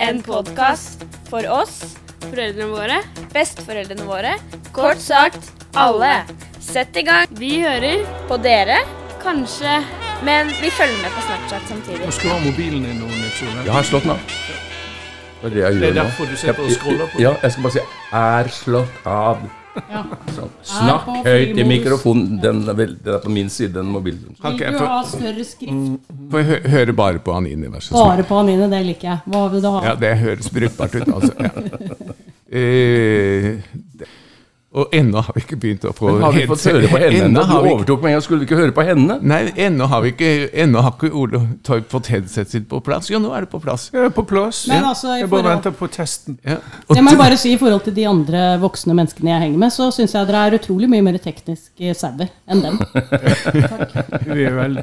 En podkast for oss, foreldrene våre, besteforeldrene våre, kort sagt alle. Sett i gang. Vi hører på dere, kanskje, men vi følger med på Snapchat samtidig. Nå skru av mobilen din nå, Nils. Jeg har slått den av. Det er det jeg Det er gjør nå. derfor du sitter og scroller på. Ja, jeg skal bare si 'er slått av'. Sånn. Snakk høyt i mikrofonen. Den er, vel, den er på min side, den mobilen. Vil du ha større skrift? Får jeg høre bare på Anine, vær så snill? Bare på Anine, det liker jeg. Hva vil du ha? Ja, det høres brukbart ut, altså. Ja. Uh, det- og ennå har vi ikke begynt å få Men har vi fått høre på henne? Ennå du overtok med overtok meg, skulle vi ikke høre på henne? Nei, ennå har vi ikke Ennå har ikke Ole Torp fått headsetet sitt på plass. Jo, nå er det på plass. Jeg er på plass. Men altså, jeg bare forhold- venter på testen. Ja. Og Det må bare si I forhold til de andre voksne menneskene jeg henger med, så syns jeg dere er utrolig mye mer teknisk sauer enn dem. Takk. Vi er vel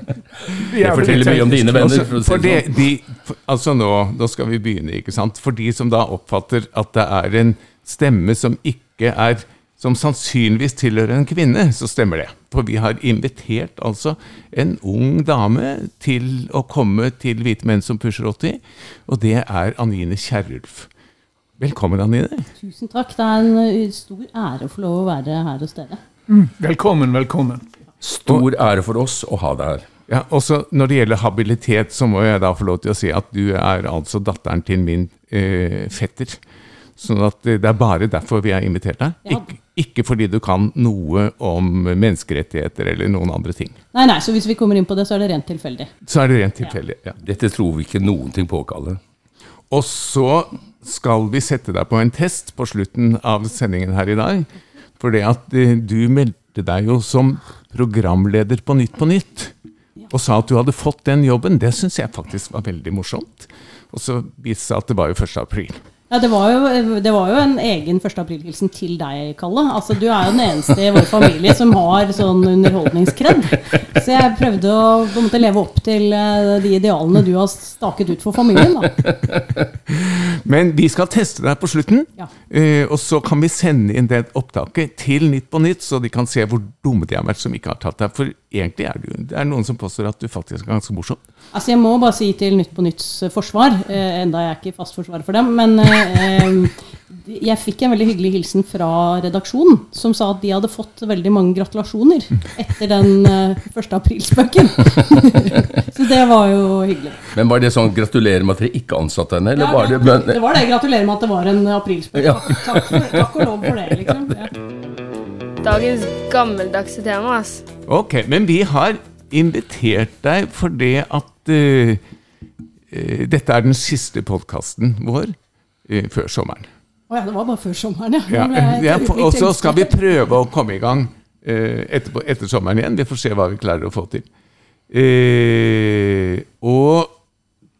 vi Jeg er forteller mye om dine venner. For å si for det det, sånn. de, for, altså nå, nå skal vi begynne, ikke sant? For de som da oppfatter at det er en stemme som ikke er som sannsynligvis tilhører en kvinne, så stemmer det. For vi har invitert altså en ung dame til å komme til Hvite menn som pusher 80, og det er Anine Kjerulf. Velkommen, Anine. Tusen takk. Det er en uh, stor ære å få lov å være her hos dere. Velkommen, velkommen. Stor ære for oss å ha deg her. Ja, også Når det gjelder habilitet, så må jeg da få lov til å si at du er altså datteren til min eh, fetter. Sånn at det er bare derfor vi har invitert deg. Ja. Ikke, ikke fordi du kan noe om menneskerettigheter eller noen andre ting. Nei, nei, så hvis vi kommer inn på det, så er det rent tilfeldig. Så er det rent tilfeldig. Ja. Dette tror vi ikke noen ting påkaller. Og så skal vi sette deg på en test på slutten av sendingen her i dag. For det at eh, du meldte deg jo som programleder på Nytt på Nytt. Og sa at du hadde fått den jobben. Det syns jeg faktisk var veldig morsomt. Og så viste det seg at det var jo 1. april. Ja, det var jo, det var jo en egen 1. april-hilsen til deg, Kalle. Altså, du er jo den eneste i vår familie som har sånn underholdningskred. Så jeg prøvde å måte leve opp til eh, de idealene du har staket ut for familien. da. Men vi skal teste deg på slutten. Ja. Eh, og så kan vi sende inn det opptaket til Nytt på Nytt, så de kan se hvor dumme de har vært som ikke har tatt deg. For egentlig er du, det er noen som påstår at du faktisk er ganske morsom. Altså Jeg må bare si til Nytt på Nytts eh, forsvar, eh, enda jeg er ikke fast forsvarer for dem, men eh, eh, jeg fikk en veldig hyggelig hilsen fra redaksjonen, som sa at de hadde fått veldig mange gratulasjoner etter den eh, 1. aprilspøken. Så det var jo hyggelig. Men var det sånn 'gratulerer med at dere ikke ansatte henne'? Eller Ja, var det, det, var det. Gratulerer med at det var en aprilspøk. Ja. Takk, takk og lov for det, liksom. Ja. Dagens gammeldagse tema, ass. Ok, men vi har invitert deg for det at uh, eh, dette er den siste podkasten vår uh, før sommeren. Å ja, det var bare før sommeren, ja. Ja, og så skal vi prøve å komme i gang eh, etterpå, etter sommeren igjen. Vi får se hva vi klarer å få til. Eh, og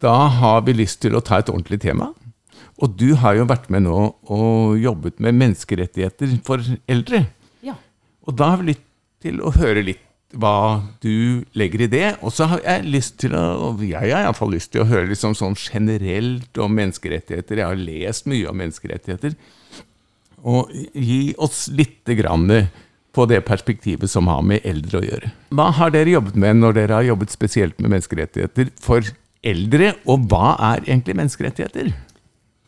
da har vi lyst til å ta et ordentlig tema. Og du har jo vært med nå og jobbet med menneskerettigheter for eldre. Og da har vi lyst til å høre litt hva du legger i det. Og så har jeg lyst til å, og jeg har iallfall lyst til å høre liksom sånn generelt om menneskerettigheter. Jeg har lest mye om menneskerettigheter. Og gi oss litt grann på det perspektivet som har med eldre å gjøre. Hva har dere jobbet med når dere har jobbet spesielt med menneskerettigheter for eldre, og hva er egentlig menneskerettigheter?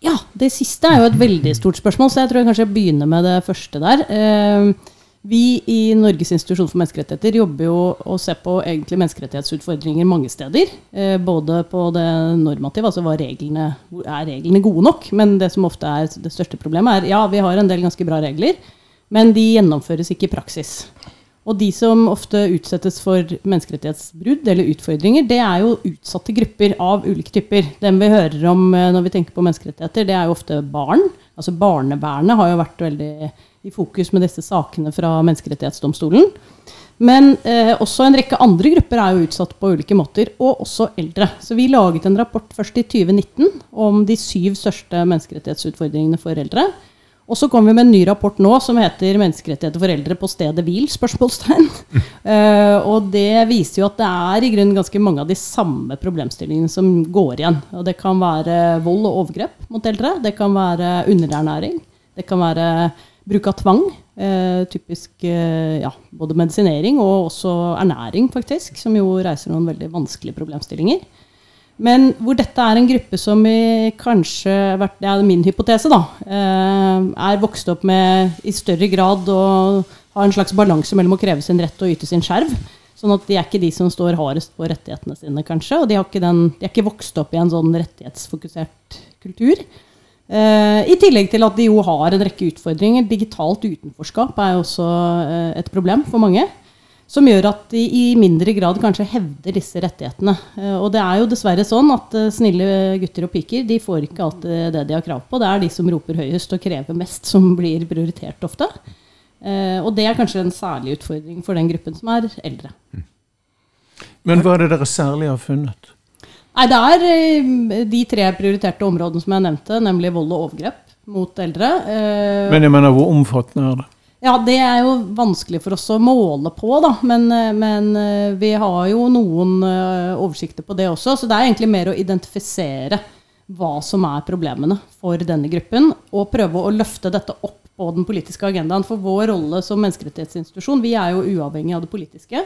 Ja, det siste er jo et veldig stort spørsmål, så jeg tror jeg kanskje jeg begynner med det første der. Eh, Vi i Norges institusjon for menneskerettigheter jobber jo og ser på egentlig menneskerettighetsutfordringer mange steder. Eh, Både på det normative, altså reglene, er reglene gode nok. Men det som ofte er det største problemet, er ja, vi har en del ganske bra regler, men de gjennomføres ikke i praksis. Og de som ofte utsettes for menneskerettighetsbrudd eller utfordringer, det er jo utsatte grupper av ulike typer. Dem vi hører om eh, når vi tenker på menneskerettigheter, det er jo ofte barn. Altså Barnevernet har jo vært veldig i fokus med disse sakene fra Menneskerettighetsdomstolen. Men eh, også en rekke andre grupper er jo utsatt på ulike måter, og også eldre. Så vi laget en rapport først i 2019 om de syv største menneskerettighetsutfordringene for eldre. Og så kom vi med en ny rapport nå som heter 'Menneskerettigheter for eldre på stedet hvil?' spørsmålstegn. uh, og det viser jo at det er i grunnen ganske mange av de samme problemstillingene som går igjen. Og det kan være vold og overgrep mot eldre. Det kan være underernæring. Det kan være bruk av tvang. Eh, typisk eh, ja, både medisinering og også ernæring, faktisk, som jo reiser noen veldig vanskelige problemstillinger. Men hvor dette er en gruppe som i kanskje Det er min hypotese, da. Eh, er vokst opp med i større grad å ha en slags balanse mellom å kreve sin rett og yte sin skjerv. Sånn at de er ikke de som står hardest på rettighetene sine, kanskje. Og de, den, de er ikke vokst opp i en sånn rettighetsfokusert kultur. Uh, I tillegg til at de jo har en rekke utfordringer. Digitalt utenforskap er jo også uh, et problem for mange. Som gjør at de i mindre grad kanskje hevder disse rettighetene. Uh, og det er jo dessverre sånn at snille gutter og piker de får ikke alltid det de har krav på. Det er de som roper høyest og krever mest, som blir prioritert ofte. og det er kanskje en særlig utfordring for den gruppen som er eldre. Men hva er det dere særlig har funnet? Nei, det er eh, de tre prioriterte områdene som jeg nevnte, nemlig vold og overgrep mot eldre. Eh, men jeg mener, hvor omfattende er det? Ja, Det er jo vanskelig for oss å måle på, da. Men, eh, men vi har jo noen oversikter på det også. Så det er egentlig mer å identifisere hva som er problemene for denne gruppen, og prøve å løfte dette opp på den politiske agendaen. For vår rolle som menneskerettighetsinstitusjon, vi er jo uavhengig av det politiske.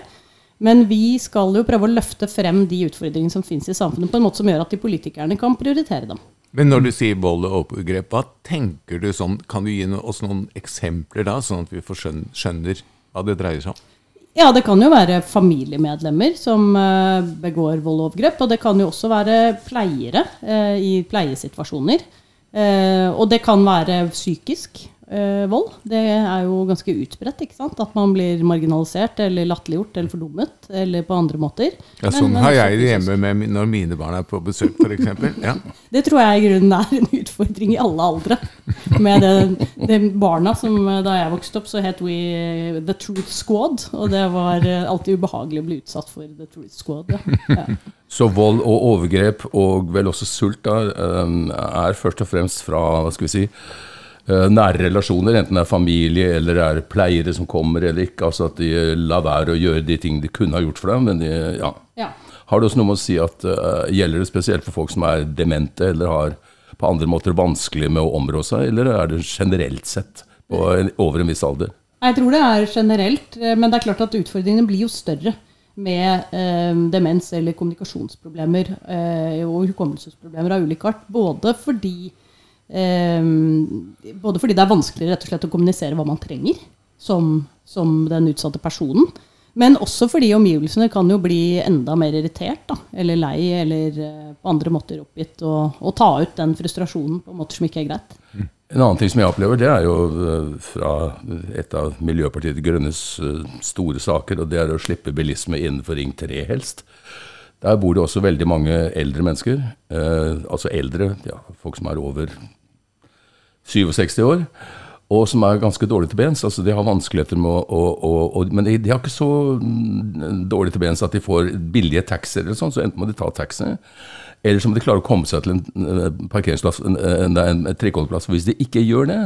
Men vi skal jo prøve å løfte frem de utfordringene som finnes i samfunnet, på en måte som gjør at de politikerne kan prioritere dem. Men når du sier vold og overgrep, hva tenker du sånn? Kan du gi oss noen eksempler da, sånn at vi skjønner hva det dreier seg om? Ja, det kan jo være familiemedlemmer som eh, begår vold og overgrep. Og det kan jo også være pleiere eh, i pleiesituasjoner. Eh, og det kan være psykisk uh, vold. Det er jo ganske utbredt. ikke sant? At man blir marginalisert eller latterliggjort eller fordummet. Eller på andre måter. Ja, Sånn men, har jeg det hjemme med når mine barn er på besøk, f.eks. Ja. Det tror jeg i grunnen er en utfordring i alle aldre. Med det, det barna som Da jeg vokste opp, så het we The Truth Squad. Og det var eh, alltid ubehagelig å bli utsatt for The Truth Squad. Ja. ja. Så vold og overgrep, og vel også sult, da, eh, er først og fremst fra hva skal vi si, Eh, nære relasjoner, enten det er familie eller det er pleiere som kommer eller ikke. Altså at de lar være å gjøre de ting de kunne ha gjort for dem. Men de, ja. ja. Har det også noe med å si at uh, Gjelder det spesielt for folk som er demente eller har på andre måter vanskelig med å områ seg, eller er det generelt sett på, over en viss alder? Jeg tror det er generelt, eh, men det er klart at utfordringene blir jo større med eh, demens eller kommunikasjonsproblemer eh, og hukommelsesproblemer av ulik art. Både fordi Eh, både fordi det er vanskelig rett og slett å kommunisere hva man trenger som, som den utsatte personen. Men også fordi omgivelsene kan jo bli enda mer irritert da, eller lei eller uh, på andre måter oppgitt. Og, og, ta ut den frustrasjonen på måter som ikke er greit. En annen ting som jeg opplever, det er jo uh, fra et av Miljøpartiet De Grønnes uh, store saker, og det er å slippe bilisme innenfor Ring 3 helst. Der bor det også veldig mange eldre mennesker. altså eldre, ja, folk som er over 67 år, og som er ganske dårlige til bens. altså De har vanskeligheter med å, å, å, Men de, de, har ikke så dårlige dårlig til bens at de får billige taxier, eller sånn, så enten må de ta taxi, eller så må de klare å komme seg til en parkeringsplass, en, en, en trikkeholdeplass. Hvis de ikke gjør det,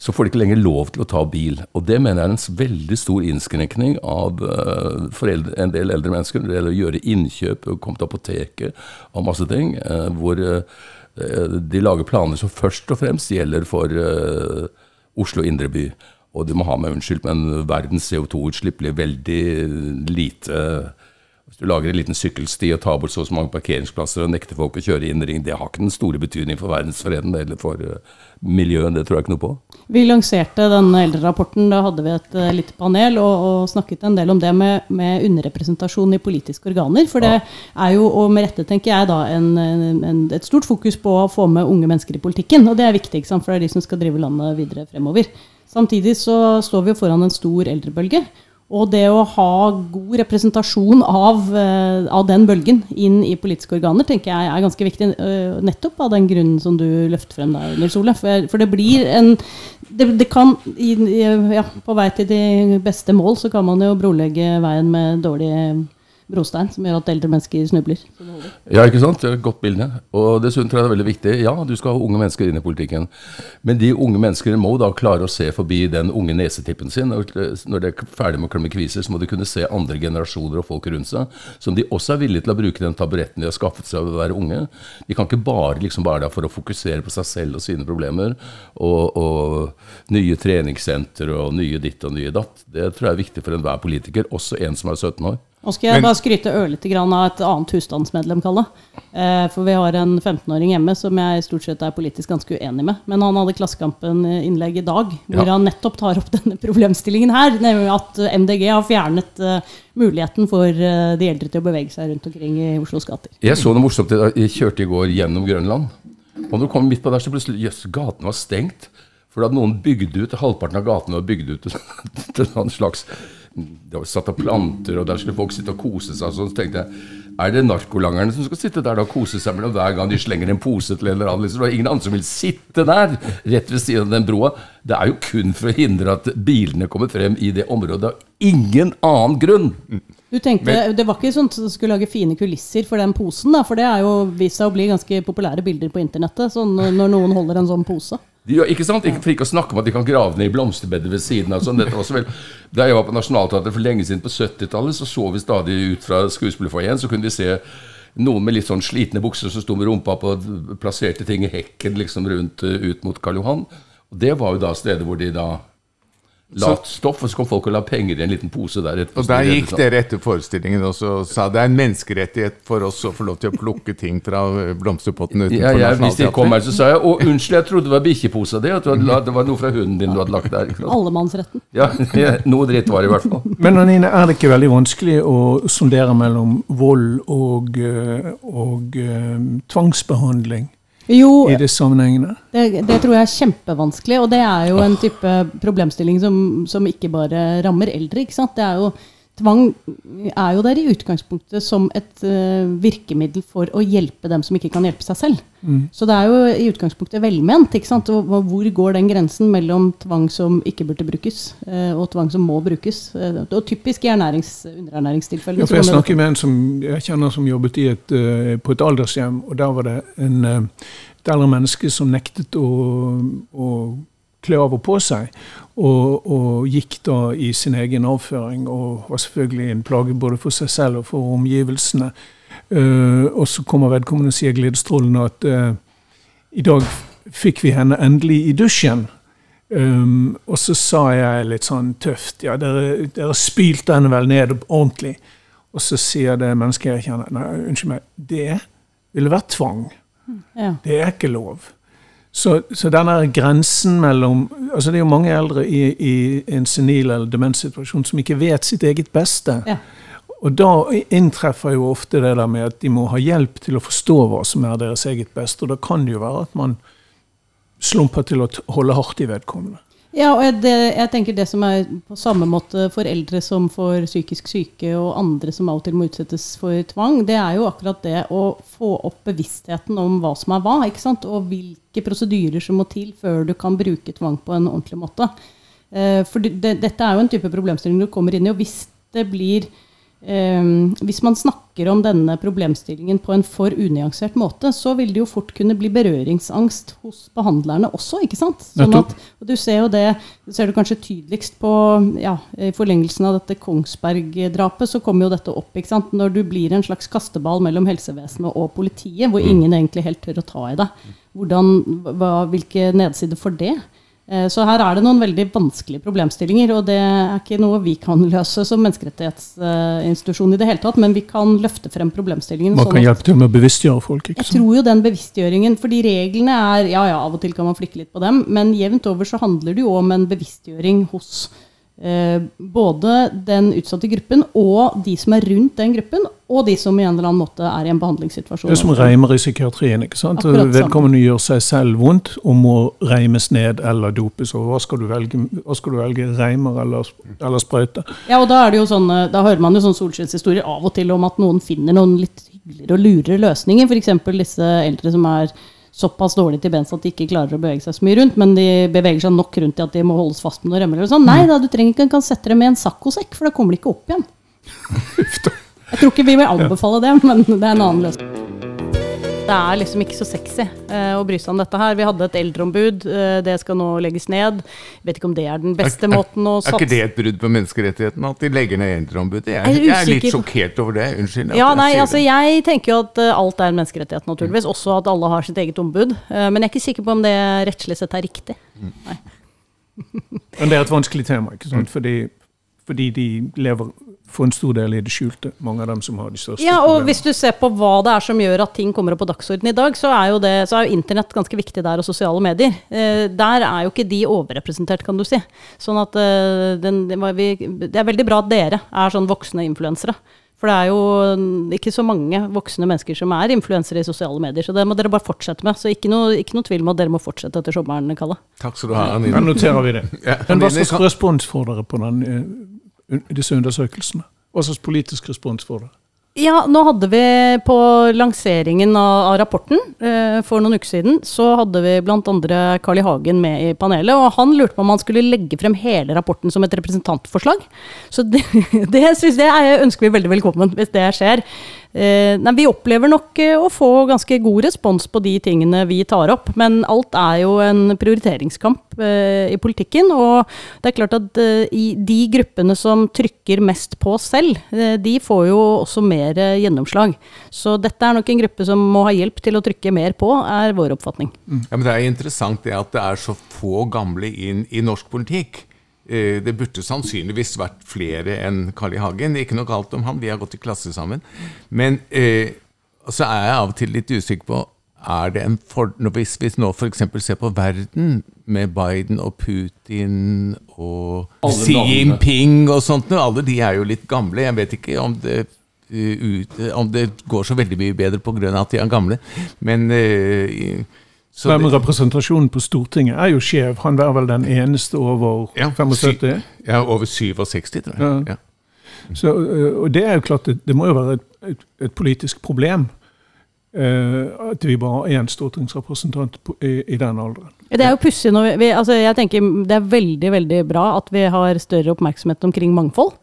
så får de ikke lenger lov til å ta bil. Og det mener jeg er en veldig stor innskrenkning av uh, for en del eldre mennesker når det gjelder å gjøre innkjøp, komme til apoteket og masse ting. Hvor Eh, de lager planer som først og fremst gjelder for Oslo indre by. Og du må ha meg unnskyldt, men verdens CO2-utslipp blir veldig lite Hvis du lager en liten sykkelsti og tar bort så og så mange parkeringsplasser og nekter folk å kjøre inn ring, det har ikke den store betydning for verdensfreden eller for uh, miljøet. Det tror jeg ikke noe på. Vi lanserte denne eldrerapporten. Da hadde vi et uh, lite panel og, og, snakket en del om det med, med, underrepresentasjon i politiske organer. For det er jo, og med rette tenker jeg, da, en, en, et stort fokus på å få med unge mennesker i politikken. Og det er viktig, for det er de som skal drive landet videre fremover. Samtidig så står vi foran en stor eldrebølge. Og det å ha god representasjon av, eh, av den bølgen inn i politiske organer, tenker jeg er ganske viktig. eh, nettopp av den grunnen som du løfter frem der, Nils Ole. For, det blir en det, det kan, ja, På vei til de beste mål så kan man jo brolegge veien med dårlig brostein, som gjør at eldre mennesker snubler. Ja, ikke sant? Det er et godt bilde. Og dessuten tror jeg det er veldig viktig. Ja, du skal ha unge mennesker inn i politikken. Men de unge menneskene må da klare å se forbi den unge nesetippen sin. Når de er ferdig med å klemme kviser, så må de kunne se andre generasjoner og folk rundt seg, som de også er villige til å bruke den taburetten de har skaffet seg av å være unge. De kan ikke bare liksom være der for å fokusere på seg selv og sine problemer, og, og nye treningssenter og nye ditt og nye datt. Det tror jeg er viktig for enhver politiker, også en som er 17 år. Nå skal jeg Men- bare skryte ørlite grann av et annet husstandsmedlem, Kalle. Eh, for vi har en 15-åring hjemme som jeg stort sett er politisk ganske uenig med. Men han hadde Klassekampen-innlegg i dag, hvor Ja. han nettopp tar opp denne problemstillingen her. Nemlig at eh, MDG har fjernet eh, muligheten for eh, de eldre til å bevege seg rundt omkring i Oslos gater. Jeg så noe morsomt. Jeg kjørte i går gjennom Grønland. Og når du kom midt på der, så plutselig Jøss, gaten var stengt. For da hadde noen bygd ut halvparten av gatene var bygd ut til en slags Det var satt av planter, og der skulle folk sitte og kose seg. og sånn, Så tenkte jeg er det narkolangerne som skal sitte der da og kose seg mellom hver gang de slenger en pose til en eller annen? Liksom. Det er ingen andre som vil sitte der, rett ved siden av den broa. Det er jo kun for å hindre at bilene kommer frem i det området. Av ingen annen grunn. Du tenkte, Det var ikke sånn at du skulle lage fine kulisser for den posen, da, for det er jo vist seg å bli ganske populære bilder på internettet sånn, når noen holder en sånn pose. De, ikke sant? Ikke, for ikke å snakke om at de kan grave ned i blomsterbedet ved siden av. Sånn. Vel, da jeg var på Nationaltheatret for lenge siden på 70-tallet, så så vi stadig ut fra skuespillerfoajeen, så kunne vi se noen med litt sånn slitne bukser som sto med rumpa på og plasserte ting i hekken liksom rundt eh, ut mot Karl Johan. Og det var jo da stedet hvor de da la Så- stoff, og så kom folk og la penger i en liten pose der etterpå. Og der gikk dere etter forestillingen og så sa det er en menneskerettighet for oss å få lov til å plukke ting fra blomsterpotten Ja, utenfor jeg, hvis de kom her, Nationaltheatret. så sa jeg å, unnskyld, jeg trodde det var bikkjeposa Det, at du hadde, la- det var noe fra hunden din du hadde lagt der. Allemannsretten. Ja, noe dritt var det i hvert fall. Men Anine, er det ikke veldig vanskelig å sondere mellom vold og, og, og eh, tvangsbehandling Jo, i disse sammenhengene? Det, det tror jeg er kjempevanskelig, og det er jo en type problemstilling som, som ikke bare rammer eldre. ikke sant? Det er jo, tvang er jo der i utgangspunktet som et uh, virkemiddel for å hjelpe dem som ikke kan hjelpe seg selv. Så det er jo i utgangspunktet velment. ikke sant? Og hvor går den grensen mellom tvang som ikke burde brukes, uh, og tvang som må brukes? Uh, og typisk i ernærings, underernæringstilfeller. Ja, for jeg snakker med en som jeg kjenner som jobbet i et, på et aldershjem, og der var det en, et eldre menneske som nektet å, å og på seg, og, og gikk da i sin egen avføring, og var selvfølgelig en plage både for seg selv og for omgivelsene. Uh, og så kommer vedkommende og sier gledesstrålende at uh, i dag fikk vi henne endelig i dusjen. Um, og så sa jeg litt sånn tøft Ja, dere, dere spylte henne vel ned ordentlig. Og så sier det mennesket jeg kjenner Nei, unnskyld meg, det ville vært tvang. Ja. Det er ikke lov. Så, så denne grensen mellom altså Det er jo mange eldre i, i en senil eller demenssituasjon som ikke vet sitt eget beste. Ja. Og da inntreffer jo ofte det der med at de må ha hjelp til å forstå hva som er deres eget beste. Og da kan det jo være at man slumper til å holde hardt i vedkommende. Ja, og det, jeg tenker det som er på samme måte for eldre som for psykisk syke og andre som av og til må utsettes for tvang, det er jo akkurat det å få opp bevisstheten om hva som er hva, ikke sant? og hvilke prosedyrer som må til før du kan bruke tvang på en ordentlig måte. Eh, for det, det, dette er jo en type problemstilling du kommer inn i, og hvis det blir Hvis man snakker om denne problemstillingen på en for unyansert måte, så vil det jo fort kunne bli berøringsangst hos behandlerne også, ikke sant? Sånn at, og du ser jo det, det ser du kanskje tydeligst på ja, i forlengelsen av dette Kongsberg-drapet, så kommer jo dette opp. ikke sant? Når du blir en slags kasteball mellom helsevesenet og politiet, hvor ingen egentlig helt tør å ta i deg. Hvordan, hva, hvilke nedsider for det? Eh, Så her er det noen veldig vanskelige problemstillinger, og det er ikke noe vi kan løse som menneskerettighetsinstitusjon i det hele tatt, men vi kan løfte frem problemstillingen. Man sånn kan at- hjelpe til med å bevisstgjøre folk. ikke sant? jeg tror jo den bevisstgjøringen, fordi reglene er Ja, ja, av og til kan man flikke litt på dem, men jevnt over så handler det jo om en bevisstgjøring hos eh, både den utsatte gruppen og de som er rundt den gruppen, og de som i en eller annen måte er i en behandlingssituasjon. Det er som reimer i psykiatrien. ikke sant? Vedkommende gjør seg selv vondt og må reimes ned eller dopes. Og hva skal du velge? Skal du velge reimer eller, eller sprøyte? Ja, og da, er det jo sånne, da hører man jo sånne solskinnshistorier av og til om at noen finner noen litt hyggeligere og lurere løsninger. F.eks. disse eldre som er såpass dårlig til bens at de ikke klarer å bevege seg så mye rundt, men de beveger seg nok rundt til at de må holdes fast med noen remmer. eller sånn. Nei da, du trenger ikke kan sette dem i en saccosekk, for da kommer de ikke opp igjen. Jeg tror ikke vi vil anbefale det, men det er en annen løsning. Det er liksom ikke så sexy eh, å bry seg om dette her. Vi hadde et eldreombud, eh, det skal nå legges ned. Vet ikke om det er den beste måten å Er ikke det et brudd på menneskerettighetene at de legger ned eldreombudet? Jeg, Jeg er jeg er litt sjokkert over det. Unnskyld. Ja, nei, jeg, altså. Jeg tenker jo at eh, alt er en menneskerettighet, naturligvis. Også at alle har sitt eget ombud. Eh, men jeg er ikke sikker på om det rettslig sett er riktig. Men det er et vanskelig tema, ikke sant? Fordi, fordi de lever for en stor del i det skjulte, mange av dem som har de største Ja, og problemene. hvis du ser på hva det er som gjør at ting kommer opp på dagsordenen i dag, så er jo, det, så er jo internett ganske viktig der, og sosiale medier. Eh, der er jo ikke de overrepresentert, kan du si. Sånn at eh, den, det, var vi, det er veldig bra at dere er sånn voksne influensere. For det er jo ikke så mange voksne mennesker som er influensere i sosiale medier. Så det må dere bare fortsette med. Så ikke noe, ikke noe tvil med at dere må fortsette etter sommeren, Kalle. Takk skal du ha, Da Anine. noterer vi det. Ja, Men hva slags respons får dere på den, eh, disse undersøkelsene? Hva slags politisk respons får dere? Ja, nå hadde vi på lanseringen av, rapporten eh, for noen uker siden, så hadde vi andre Carl I. Hagen med i panelet, og han lurte på om han skulle legge frem hele rapporten som et representantforslag. Så det, det, synes jeg ønsker vi veldig velkommen, hvis det skjer. Eh, nei, vi opplever nok eh, å få ganske god respons på de tingene vi tar opp, men alt er jo en prioriteringskamp eh, i politikken, og det er klart at de gruppene som trykker mest på selv, de får jo også mer gjennomslag. Så dette er nok en gruppe som må ha hjelp til å trykke mer på, er vår oppfatning. Ja, men Det er interessant det at det er så få gamle inn i norsk politikk. Eh, Det burde sannsynligvis vært flere enn Carl I. Hagen. Ikke noe galt om han, vi har gått i klasse sammen. Men eh, så er jeg av og til litt usikker på er det en for, Hvis vi nå f.eks. ser på verden, med Biden og Putin og Alle Xi. Jinping og sånt, noe, alle de er jo litt gamle. Jeg vet ikke om det, uh, ut, om det går så veldig mye bedre pga. at de er gamle. Men eh, i- så Men representasjonen på Stortinget er jo skjev. Han er vel den eneste over Ja, 75? Ja, over 67, tror jeg. Ja. Ja. Så, og det er jo klart, det, det må jo være et, et, et politisk problem Uh, at vi bare har én stortingsrepresentant på, i, i den alderen. Det er jo pussig når vi, vi altså Jeg tenker det er veldig, veldig bra at vi har større oppmerksomhet omkring mangfold.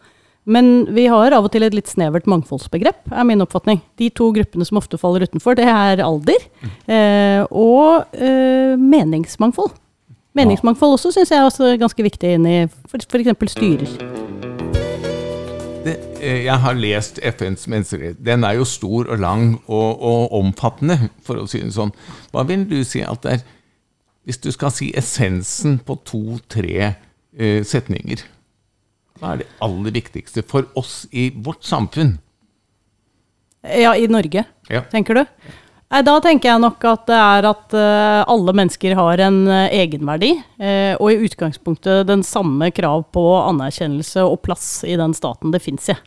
Men vi har av og til et litt snevert mangfoldsbegrep, er min oppfatning. De to gruppene som ofte faller utenfor, det er alder eh, og eh, meningsmangfold. Meningsmangfold også syns jeg er ganske viktig inn i f.eks. styrer. Det, eh, jeg har lest FNs menneskerett. Den er jo stor og lang og, og omfattende, for å si det sånn. Hva vil du si at det er Hvis du skal si essensen på to-tre eh, setninger, hva er det aller viktigste for oss i vårt samfunn? Ja, i Norge, Ja. tenker du? Da tenker jeg nok at det er at eh, alle mennesker har en eh, egenverdi, eh, og i utgangspunktet den samme krav på anerkjennelse og plass i den staten det fins i.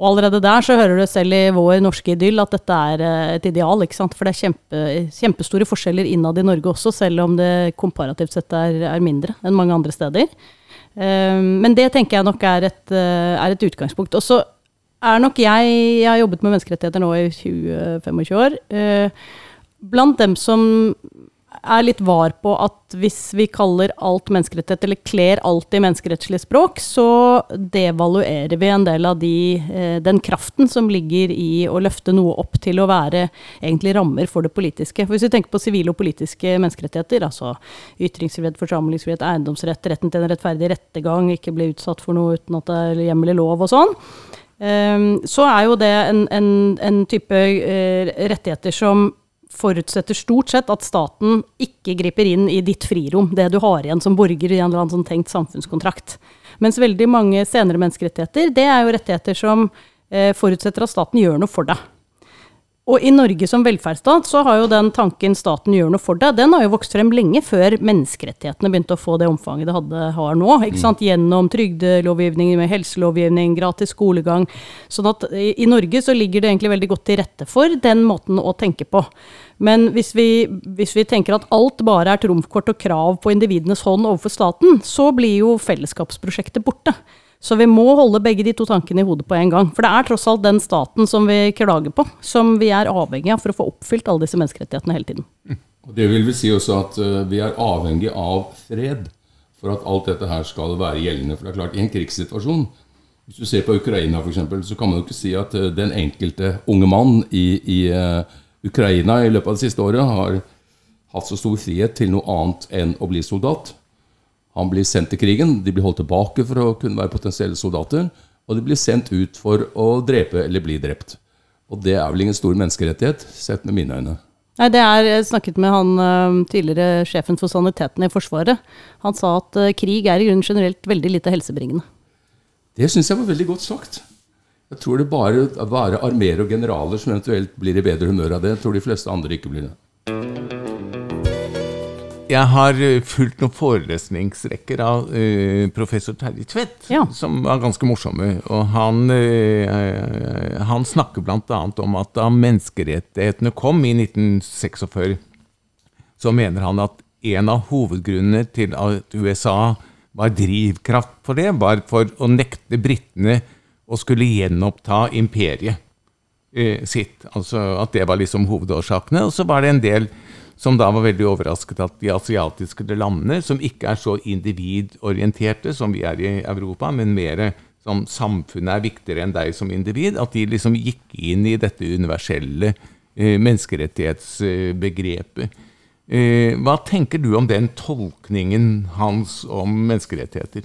Og allerede der så hører du selv i vår norske idyll at dette er et ideal, ikke sant? for det er kjempe, kjempestore forskjeller innad i Norge også, selv om det komparativt sett er, er mindre enn mange andre steder. Eh, Men det tenker jeg nok er et, eh, er et utgangspunkt. Og så er nok jeg Jeg har jobbet med menneskerettigheter nå i 20-25 år. eh, Blant dem som er litt var på at hvis vi kaller alt menneskerettighet, eller kler alt i menneskerettslig språk, så devaluerer vi en del av de, eh, den kraften som ligger i å løfte noe opp til å være egentlig rammer for det politiske. For hvis vi tenker på sivile og politiske menneskerettigheter, altså ytringsfrihet, forsamlingsfrihet, eiendomsrett, retten til en rettferdig rettergang, ikke bli utsatt for noe uten at det er hjemmel i lov og sånn, Ehm, så er jo det en, en, en type eh, rettigheter som forutsetter stort sett at staten ikke griper inn i ditt frirom, det du har igjen som borger i en eller annen sånn tenkt samfunnskontrakt. Mens veldig mange senere menneskerettigheter, det er jo rettigheter som eh, forutsetter at staten gjør noe for deg. Og i Norge som velferdsstat så har jo den tanken staten gjør noe for deg, den har jo vokst frem lenge før menneskerettighetene begynte å få det omfanget det hadde, har nå. ikke sant? Gjennom trygdelovgivning, med helselovgivning, gratis skolegang. Sånn at i, i Norge så ligger det egentlig veldig godt til rette for den måten å tenke på. Men hvis vi, hvis vi tenker at alt bare er trumfkort og krav på individenes hånd overfor staten, så blir jo fellesskapsprosjektet borte. Så vi må holde begge de to tankene i hodet på en gang. For det er tross alt den staten som vi klager på, som vi er avhengig av for å få oppfylt alle disse menneskerettighetene hele tiden. Og Det vil vel si også at uh, vi er avhengig av fred for at alt dette her skal være gjeldende. For det er klart, i en krigssituasjon Hvis du ser på Ukraina f.eks., så kan man jo ikke si at uh, den enkelte unge mann i, i uh, Ukraina i løpet av det siste året har hatt så stor frihet til noe annet enn å bli soldat. Han blir sendt til krigen, de blir holdt tilbake for å kunne være potensielle soldater. Og de blir sendt ut for å drepe eller bli drept. Og det er vel ingen stor menneskerettighet, sett med mine øyne. Nei, det er, Jeg snakket med han eh, tidligere sjefen for saniteten i Forsvaret. Han sa at uh, krig er i grunnen generelt veldig lite helsebringende. Det syns jeg var veldig godt sagt. Jeg tror det bare er armeer og generaler som eventuelt blir i bedre humør av det. Jeg tror de fleste andre ikke blir det. Jeg har eh, fulgt noen forelesningsrekker av uh, professor Terje Tvedt, ja. som var ganske morsomme. Og han, uh, han snakker bl.a. om at da menneskerettighetene kom i 1946, så mener han at en av hovedgrunnene til at USA var drivkraft for det, var for å nekte britene å skulle gjenoppta imperiet sitt. Altså at det var liksom hovedårsakene. Og så var det en del som da var veldig overrasket at de asiatiske landene, som ikke er så individorienterte som vi er i Europa, men mer som samfunnet er viktigere enn deg som individ, at de liksom gikk inn i dette universelle eh, menneskerettighetsbegrepet. Eh, hva tenker du om den tolkningen hans om menneskerettigheter?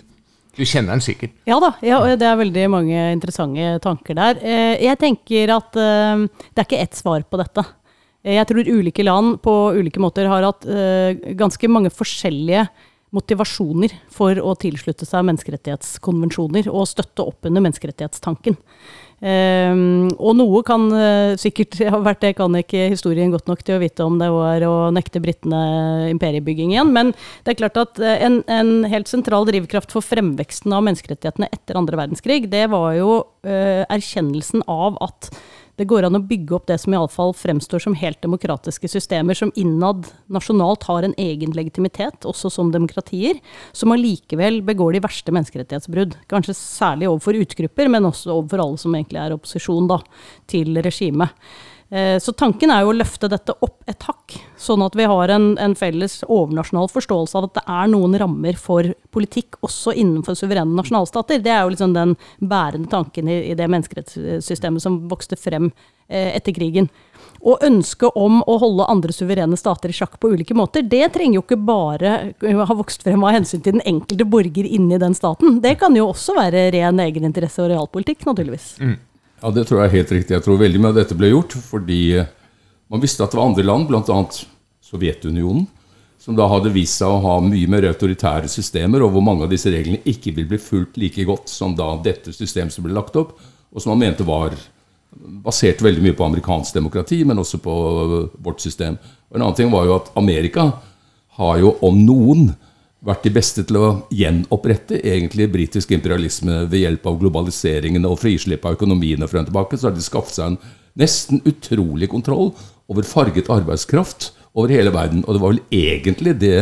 Du kjenner den sikkert? Ja da, ja, det er veldig mange interessante tanker der. Eh, jeg tenker at det er ikke ett svar på dette. Jeg tror ulike land på ulike måter har hatt uh, ganske mange forskjellige motivasjoner for å tilslutte seg menneskerettighetskonvensjoner og støtte opp under menneskerettighetstanken. Um, og noe kan uh, sikkert ha vært det, kan ikke historien godt nok til å vite om det var å nekte britene imperiebygging igjen. Men det er klart at en, en, helt sentral drivkraft for fremveksten av menneskerettighetene etter andre verdenskrig, det var jo uh, erkjennelsen av at det går an å bygge opp det som iallfall fremstår som helt demokratiske systemer, som innad nasjonalt har en egen legitimitet, også som demokratier, som allikevel begår de verste menneskerettighetsbrudd. Kanskje særlig overfor utgrupper, men også overfor alle som egentlig er opposisjon da, til regimet. Eh, så tanken er jo å løfte dette opp et hakk, sånn at vi har en, en, felles overnasjonal forståelse av at det er noen rammer for politikk også innenfor suverene nasjonalstater. Det er jo liksom den bærende tanken i, i det menneskerettssystemet som vokste frem eh, etter krigen. Og ønsket om å holde andre suverene stater i sjakk på ulike måter, det trenger jo ikke bare ha vokst frem av hensyn til den enkelte borger inni den staten. Det kan jo også være ren egeninteresse og realpolitikk, naturligvis. Mm. Ja, Det tror jeg er helt riktig. Jeg tror veldig mye av dette ble gjort fordi eh, man visste at det var andre land, bl.a. Sovjetunionen, som da hadde vist seg å ha mye mer autoritære systemer, og hvor mange av disse reglene ikke vil bli fulgt like godt som da dette systemet som ble lagt opp, og som man mente var basert veldig mye på amerikansk demokrati, men også på vårt system. Og En annen ting var jo at Amerika har jo, om noen, vært de beste til å gjenopprette egentlig britisk imperialisme ved hjelp av globaliseringen og frislipp av økonomiene frem og tilbake. Så har de skaffet seg en nesten utrolig kontroll over farget arbeidskraft over hele verden. Og det var vel egentlig det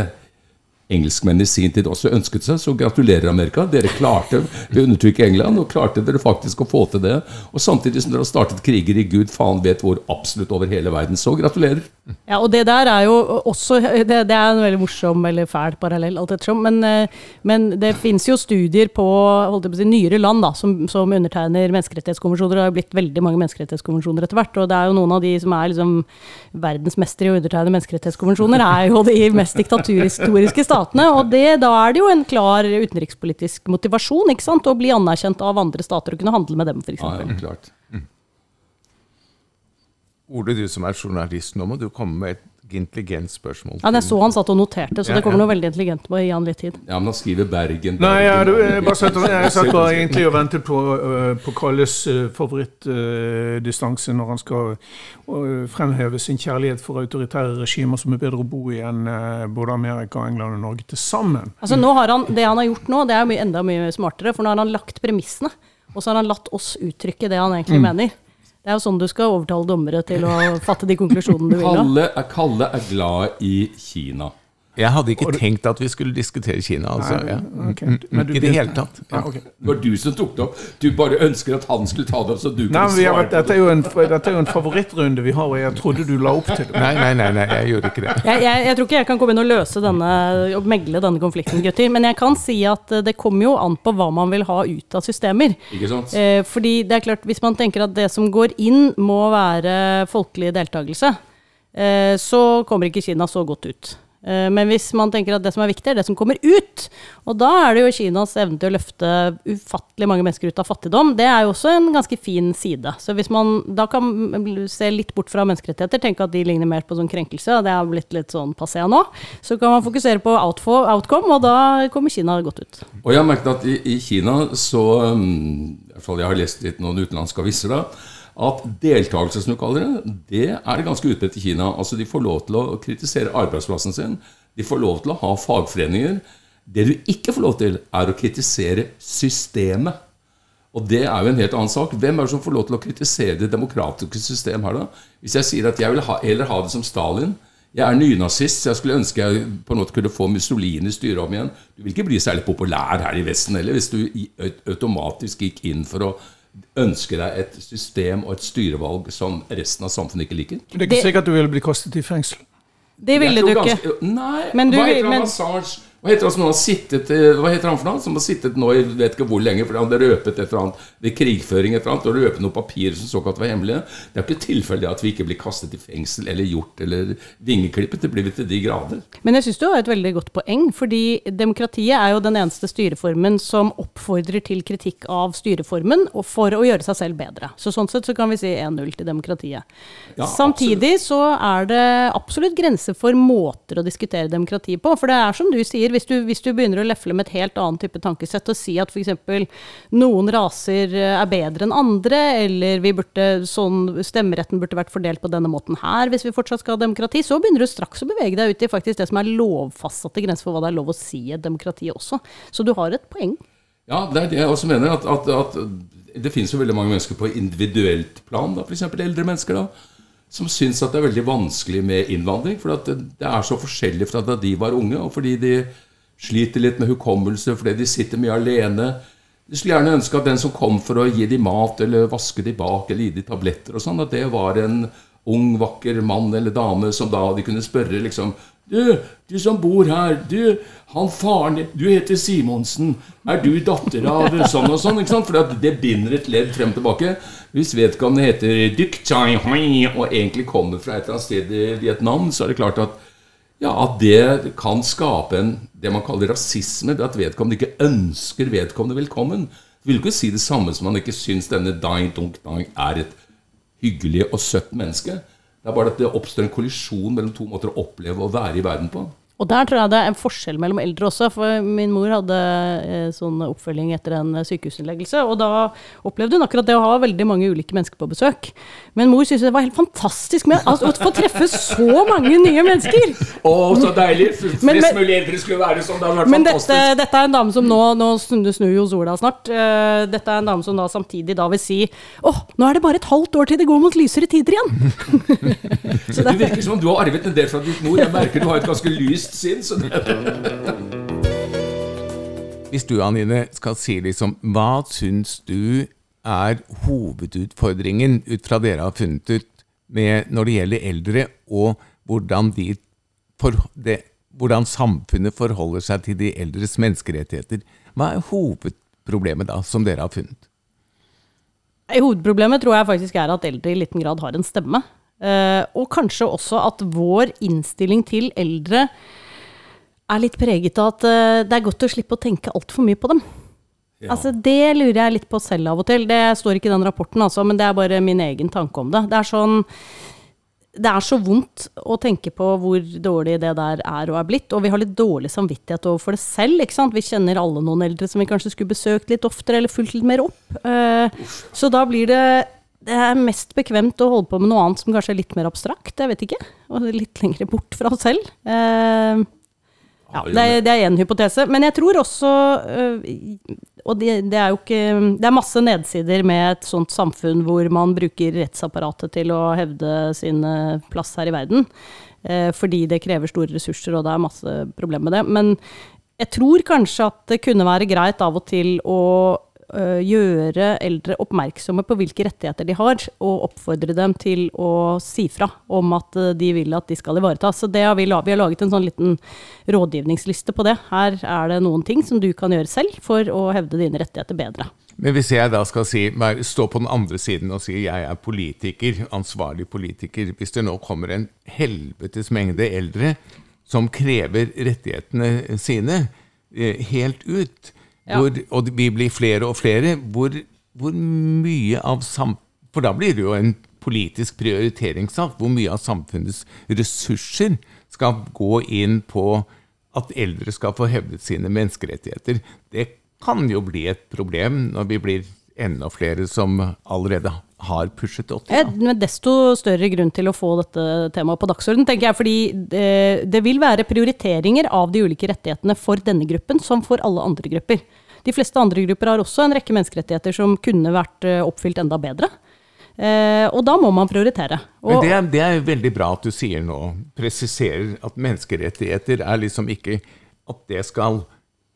engelskmenn i sin tid også ønsket seg. Så gratulerer, Amerika. Dere klarte å undertrykke England, og klarte dere faktisk å få til det. Og samtidig som dere har startet kriger i gud faen vet hvor absolutt over hele verden. Så gratulerer. Ja, og det der er jo også Det, det er en veldig morsom eller fæl parallell, alt ettersom. Men, eh, men det fins jo studier på, holdt jeg på å si, nyere land da, som, som undertegner menneskerettighetskonvensjoner. Det har blitt veldig mange menneskerettighetskonvensjoner etter hvert. Og det er jo noen av de som er liksom verdensmestere i å undertegne menneskerettighetskonvensjoner, er jo de mest diktaturhistoriske statene. Og det, da er det jo en klar utenrikspolitisk motivasjon ikke sant? å bli anerkjent av andre stater og kunne handle med dem, f.eks. Ja, klart. Mm. Ole, du som er journalist, nå må du komme med et intelligent spørsmål. Ja, jeg så han satt og noterte, så Ja, det kommer ja. noe veldig intelligent på å gi han litt tid. Ja, men han skriver Bergen. Nei, ja, Bergen, du, og- jeg, bare satt, jeg satt bare egentlig og ventet på, øh, på Kalles uh, favorittdistanse når han skal øh, fremheve sin kjærlighet for autoritære regimer som er bedre å bo i enn både Amerika, England og Norge til sammen. Altså nå har han, Det han har gjort nå, det er enda mye smartere, for nå har han lagt premissene. Og så har han latt oss uttrykke det han egentlig mener. Det er jo sånn du skal overtale dommere til å fatte de konklusjonene du vil ha. Kalle Kalle er glad i Kina. Jeg hadde ikke tenkt at vi skulle diskutere Kina. Altså, ja. okay. men du I det hele tatt. Ja, Okay. Det var du som tok det opp. Du bare ønsker at han skulle ta det opp, så du Nei, kunne svare vært- på dette, er jo en, dette er jo en favorittrunde vi har, og jeg trodde du la opp til det. Nei, nei, nei, nei, jeg gjorde ikke det. Jeg, jeg, jeg tror ikke jeg kan komme inn og løse denne, og megle denne konflikten, gutter. Men jeg kan si at eh, det kommer jo an på hva man vil ha ut av systemer. Ikke sant? Eh, fordi det er klart, hvis man tenker at det som går inn, må være folkelig deltakelse, eh, så kommer ikke Kina så godt ut. Eh, men hvis man tenker at det som er viktig, er det som kommer ut, og da er det jo Kinas evne til å løfte ufattelig mange mennesker ut av fattigdom, det er jo også en ganske fin side. Så hvis man da kan se litt bort fra menneskerettigheter, tenke at de ligner mer på sånn krenkelse, og det er blitt litt sånn passé nå, så kan man fokusere på outcome, og da kommer Kina godt ut. Og jeg har merket at i, i Kina så um, i hvert fall Jeg har lest litt noen utenlandske aviser da. At deltakelse, som du kaller det, det er ganske utbredt i Kina. Altså De får lov til å kritisere arbeidsplassen sin. De får lov til å ha fagforeninger. Det du ikke får lov til, er å kritisere systemet. Og det er jo en helt annen sak. Hvem er det som får lov til å kritisere det demokratiske system her, da? Hvis jeg sier at jeg vil ha, heller ha det som Stalin Jeg er nynazist, så jeg skulle ønske jeg på en måte kunne få Mussolini styre om igjen. Du vil ikke bli særlig populær her i Vesten heller, hvis du automatisk gikk inn for å ønske deg et system og et styrevalg som resten av samfunnet ikke liker. Det er ikke sikkert sikkert du ville bli kastet i fengsel. Det ville du ikke. ganske- Nei, Men du hva er heter han men- Assange? Hva heter han som har sittet eh, Hva heter han for noe? Som har sittet nå i vet ikke hvor lenge fordi han hadde røpet et eller annet ved krigføring et eller annet, og røpet noen papirer som såkalt var hemmelige. Det er ikke tilfeldig at vi ikke blir kastet i fengsel eller gjort eller vingeklippet. Det blir vi til de grader. Men jeg syns du har et veldig godt poeng, fordi demokratiet er jo den eneste styreformen som oppfordrer til kritikk av styreformen og for å gjøre seg selv bedre. Så sånn sett så kan vi si 1-0 til demokratiet. Ja, Samtidig så er det absolutt grenser for måter å diskutere demokrati på. For det er som du sier, hvis du, hvis du begynner å lefle med et helt annet type tankesett og si at f.eks. noen raser eh, er bedre enn andre, eller vi burde, sånn, stemmeretten burde vært fordelt på denne måten her hvis vi fortsatt skal ha demokrati, så begynner du straks å bevege deg ut i faktisk det som er lovfastsatte grenser for hva det er lov å si i et demokrati også. Så du har et poeng. Ja, det er det jeg også mener. At, at, at det finnes jo veldig mange mennesker på individuelt plan, f.eks. eldre mennesker, da, som syns at det er veldig vanskelig med innvandring. For det er så forskjellig fra da de var unge, og fordi de sliter litt med hukommelse, fordi de sitter mye alene. De skulle gjerne ønske at den som kom for å gi dem mat eller vaske dem bak eller gi dem tabletter og sånn, at det var en ung, vakker mann eller dame som da de kunne spørre liksom Du, du som bor her, du, han faren Du heter Simonsen. Er du datter av sånn og sånn? ikke sant? For det binder et ledd frem og tilbake. Hvis vedkommende heter Dyk Chai Hoi og egentlig kommer fra et eller annet sted i Vietnam, så er det klart at ja, at det kan skape en, det man kaller rasisme. At vedkommende ikke ønsker vedkommende velkommen. Det vil ikke si det samme som man ikke syns denne Dain Dunk Dang er et hyggelig og søtt menneske. Det er bare at det oppstår en kollisjon mellom to måter å oppleve å være i verden på. Og der tror jeg det er en forskjell mellom eldre også, for min mor hadde eh, sånn oppfølging etter en eh, sykehusinnleggelse, og da opplevde hun akkurat det å ha veldig mange ulike mennesker på besøk. Men mor syntes det var helt fantastisk med altså, å få treffe så mange nye mennesker! Å, så deilig! Men- men- mulig eldre skulle være sånn. Det hadde vært Men dette, fantastisk. dette er en dame som nå Nå snur, jo sola snart. Uh, dette er en dame som da samtidig da vil si åh, nå er det bare et halvt år til det går mot lysere tider igjen! Så det virker som om du har arvet en del fra ditt mor. Jeg merker du har et ganske lyst sinn. Så det, Hvis du, Anine, skal si liksom Hva syns du er hovedutfordringen ut fra dere har funnet ut med, når det gjelder eldre, og hvordan, de for, det, hvordan samfunnet forholder seg til de eldres menneskerettigheter? Hva er hovedproblemet da, som dere har funnet? Hovedproblemet tror jeg faktisk er at eldre i liten grad har en stemme. Eh, og kanskje også at vår innstilling til eldre er litt preget av at eh, det er godt å slippe å tenke altfor mye på dem. Altså, det lurer jeg litt på selv av og til. Det står ikke i den rapporten, altså, men det er bare min egen tanke om det. Det er sånn det er så vondt å tenke på hvor dårlig det der er og er blitt. Og vi har litt dårlig samvittighet overfor det selv. ikke sant? Vi kjenner alle noen eldre som vi kanskje skulle besøkt litt oftere eller fulgt litt mer opp. Eh, så da blir det det er mest bekvemt å holde på med noe annet som kanskje er litt mer abstrakt. Jeg vet ikke. Og litt lenger bort fra oss selv. Eh, ja, det, er- én hypotese. Men jeg tror også øh, Og det, det er jo ikke Det er masse nedsider med et sånt samfunn hvor man bruker rettsapparatet til å hevde sin øh, plass her i verden. Eh, fordi det krever store ressurser, og det er masse problemer med det. Men jeg tror kanskje at det kunne være greit av og til å gjøre eldre oppmerksomme på hvilke rettigheter de har, og oppfordre dem til å si fra om at øh, de vil at de skal ivaretas. Så har vi, vi har laget en sånn liten rådgivningsliste på det. Her er det noen ting som du kan gjøre selv for å hevde dine rettigheter bedre. Men hvis jeg da skal si, stå på den andre siden og si jeg er politiker, ansvarlig politiker, hvis det nå kommer en helvetes mengde eldre som krever rettighetene sine eh, helt ut, Ja. hvor, og vi blir flere og flere, hvor, hvor mye av sam... For da blir det jo en politisk prioriteringssak. Hvor mye av samfunnets ressurser skal gå inn på at eldre skal få hevdet sine menneskerettigheter. Det kan jo bli et problem når vi blir enda flere som allerede har pushet 80. Ja, men desto større grunn til å få dette temaet på dagsordenen, tenker jeg. Fordi det, det vil være prioriteringer av de ulike rettighetene for denne gruppen, som for alle andre grupper. De fleste andre grupper har også en rekke menneskerettigheter som kunne vært eh, oppfylt enda bedre. Eh, og da må man prioritere. Og, det er, det er veldig bra at du sier nå, presiserer at menneskerettigheter er liksom ikke at det skal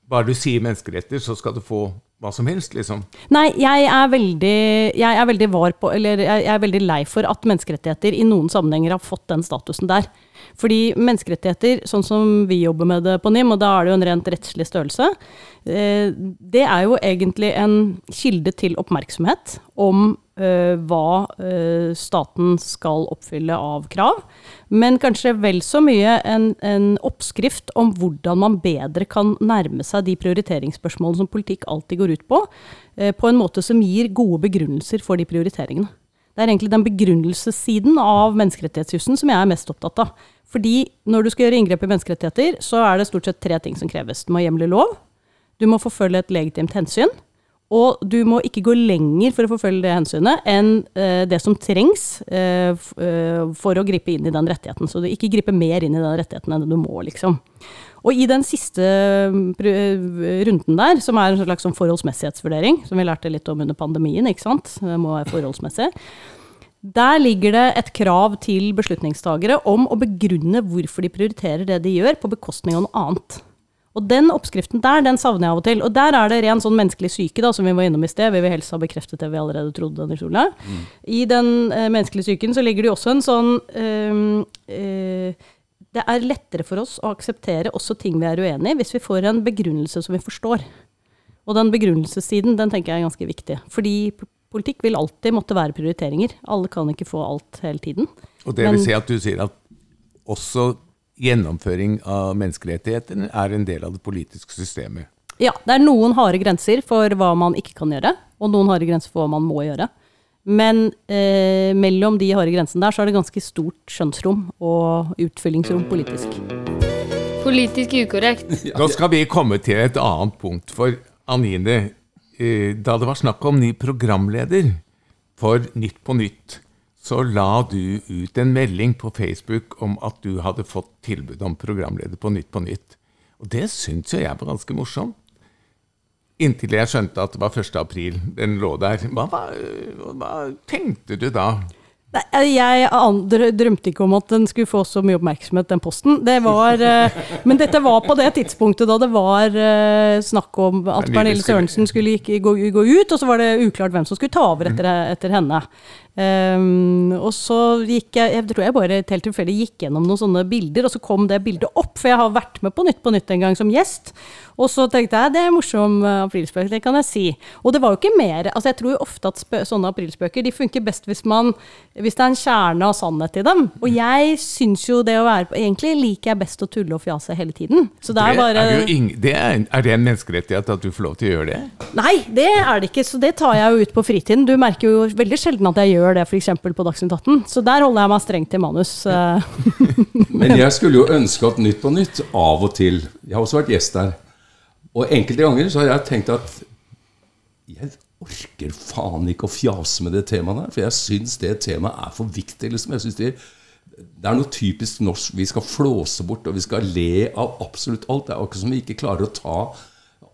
Bare du sier menneskeretter, så skal du få hva som helst, liksom. Nei, jeg er veldig, jeg er veldig var på, eller jeg er veldig lei for at menneskerettigheter i noen sammenhenger har fått den statusen der. Fordi menneskerettigheter, sånn som vi jobber med det på NIM, og da er det jo en rent rettslig størrelse, eh, det er jo egentlig en kilde til oppmerksomhet om eh, hva eh, staten skal oppfylle av krav, men kanskje vel så mye en, en oppskrift om hvordan man bedre kan nærme seg de prioriteringsspørsmålene som politikk alltid går ut på, på en måte som gir gode begrunnelser for de prioriteringene. Det er egentlig den begrunnelsessiden av menneskerettighetsjussen som jeg er mest opptatt av. Fordi når du skal gjøre inngrep i menneskerettigheter, så er det stort sett tre ting som kreves. Du må hjemle lov, du må forfølge et legitimt hensyn, og du må ikke gå lenger for å forfølge det hensynet enn eh, det som trengs eh, eh, for å gripe inn i den rettigheten. Så du ikke griper mer inn i den rettigheten enn du må, liksom. Og i den siste mm, runden der, som er en slags sånn forholdsmessighetsvurdering, som vi lærte litt om under pandemien, ikke sant, det må være forholdsmessig, der ligger det et krav til beslutningstagere om å begrunne hvorfor de prioriterer det de gjør, på bekostning av noe annet. Og den oppskriften der, den savner jeg av og til. Og der er det ren sånn menneskelig syke, da, som vi var innom i sted. Vi vil helst ha bekreftet det vi allerede trodde, Mm. I den eh, menneskelige psyken så ligger det jo også en sånn ehm, eh, Det er lettere for oss å akseptere også ting vi er uenig i, hvis vi får en begrunnelse som vi forstår. Og den begrunnelsessiden, den tenker jeg er ganske viktig. Fordi politikk vil alltid måtte være prioriteringer. Alle kan ikke få alt hele tiden. Og det Men- vil si at du sier at også gjennomføring av menneskerettighetene er en del av det politiske systemet. Ja, det er noen harde grenser for hva man ikke kan gjøre, og noen harde grenser for hva man må gjøre. Men eh, mellom de harde grensene der, så er det ganske stort skjønnsrom og utfyllingsrom politisk. Politisk ukorrekt. Da skal vi komme til et annet punkt. For Anine, eh, da det var snakk om ny programleder for Nytt på Nytt, så la du ut en melding på Facebook om at du hadde fått tilbud om programleder på Nytt på Nytt. Og det syntes jo jeg var ganske morsomt. Inntil jeg skjønte at det var 1. april den lå der. Hva, hva, hva tenkte du da? Nei, Jeg drømte ikke om at den skulle få så mye oppmerksomhet, den posten. Det var, eh, men dette var på det tidspunktet da det var eh, snakk om at Pernille Sørensen skulle gå, gå ut, og så var det uklart hvem som skulle ta over etter, etter henne. Um, og så gikk jeg, jeg tror jeg bare helt tilfeldig gikk gjennom noen sånne bilder, og så kom det bildet opp, for jeg har vært med på Nytt på Nytt en gang som gjest. Og så tenkte jeg det er morsom eh, aprilspøk, det kan jeg si. Og det var jo ikke mer altså Jeg tror jo ofte at spø sånne aprilspøker de funker best hvis man hvis det er en kjerne av sannhet i dem. Og jeg syns jo det å være på Egentlig liker jeg best å tulle og fjase hele tiden. Så det er bare det er, jo ing- det er, er det en menneskerettighet at du får lov til å gjøre det? Nei, det er det ikke, så det tar jeg jo ut på fritiden. Du merker jo veldig sjelden at jeg gjør det f.eks. på Dagsnytt 18. Så der holder jeg meg strengt til manus. eh. Men jeg skulle jo ønske at Nytt på Nytt av og til Jeg har også vært gjest der. Og enkelte ganger så har jeg tenkt at jeg orker faen ikke å fjase med det temaet der. For jeg syns det temaet er for viktig. liksom. Jeg synes det, det er noe typisk norsk. Vi skal flåse bort, og vi skal le av absolutt alt. Det er akkurat som vi ikke klarer å ta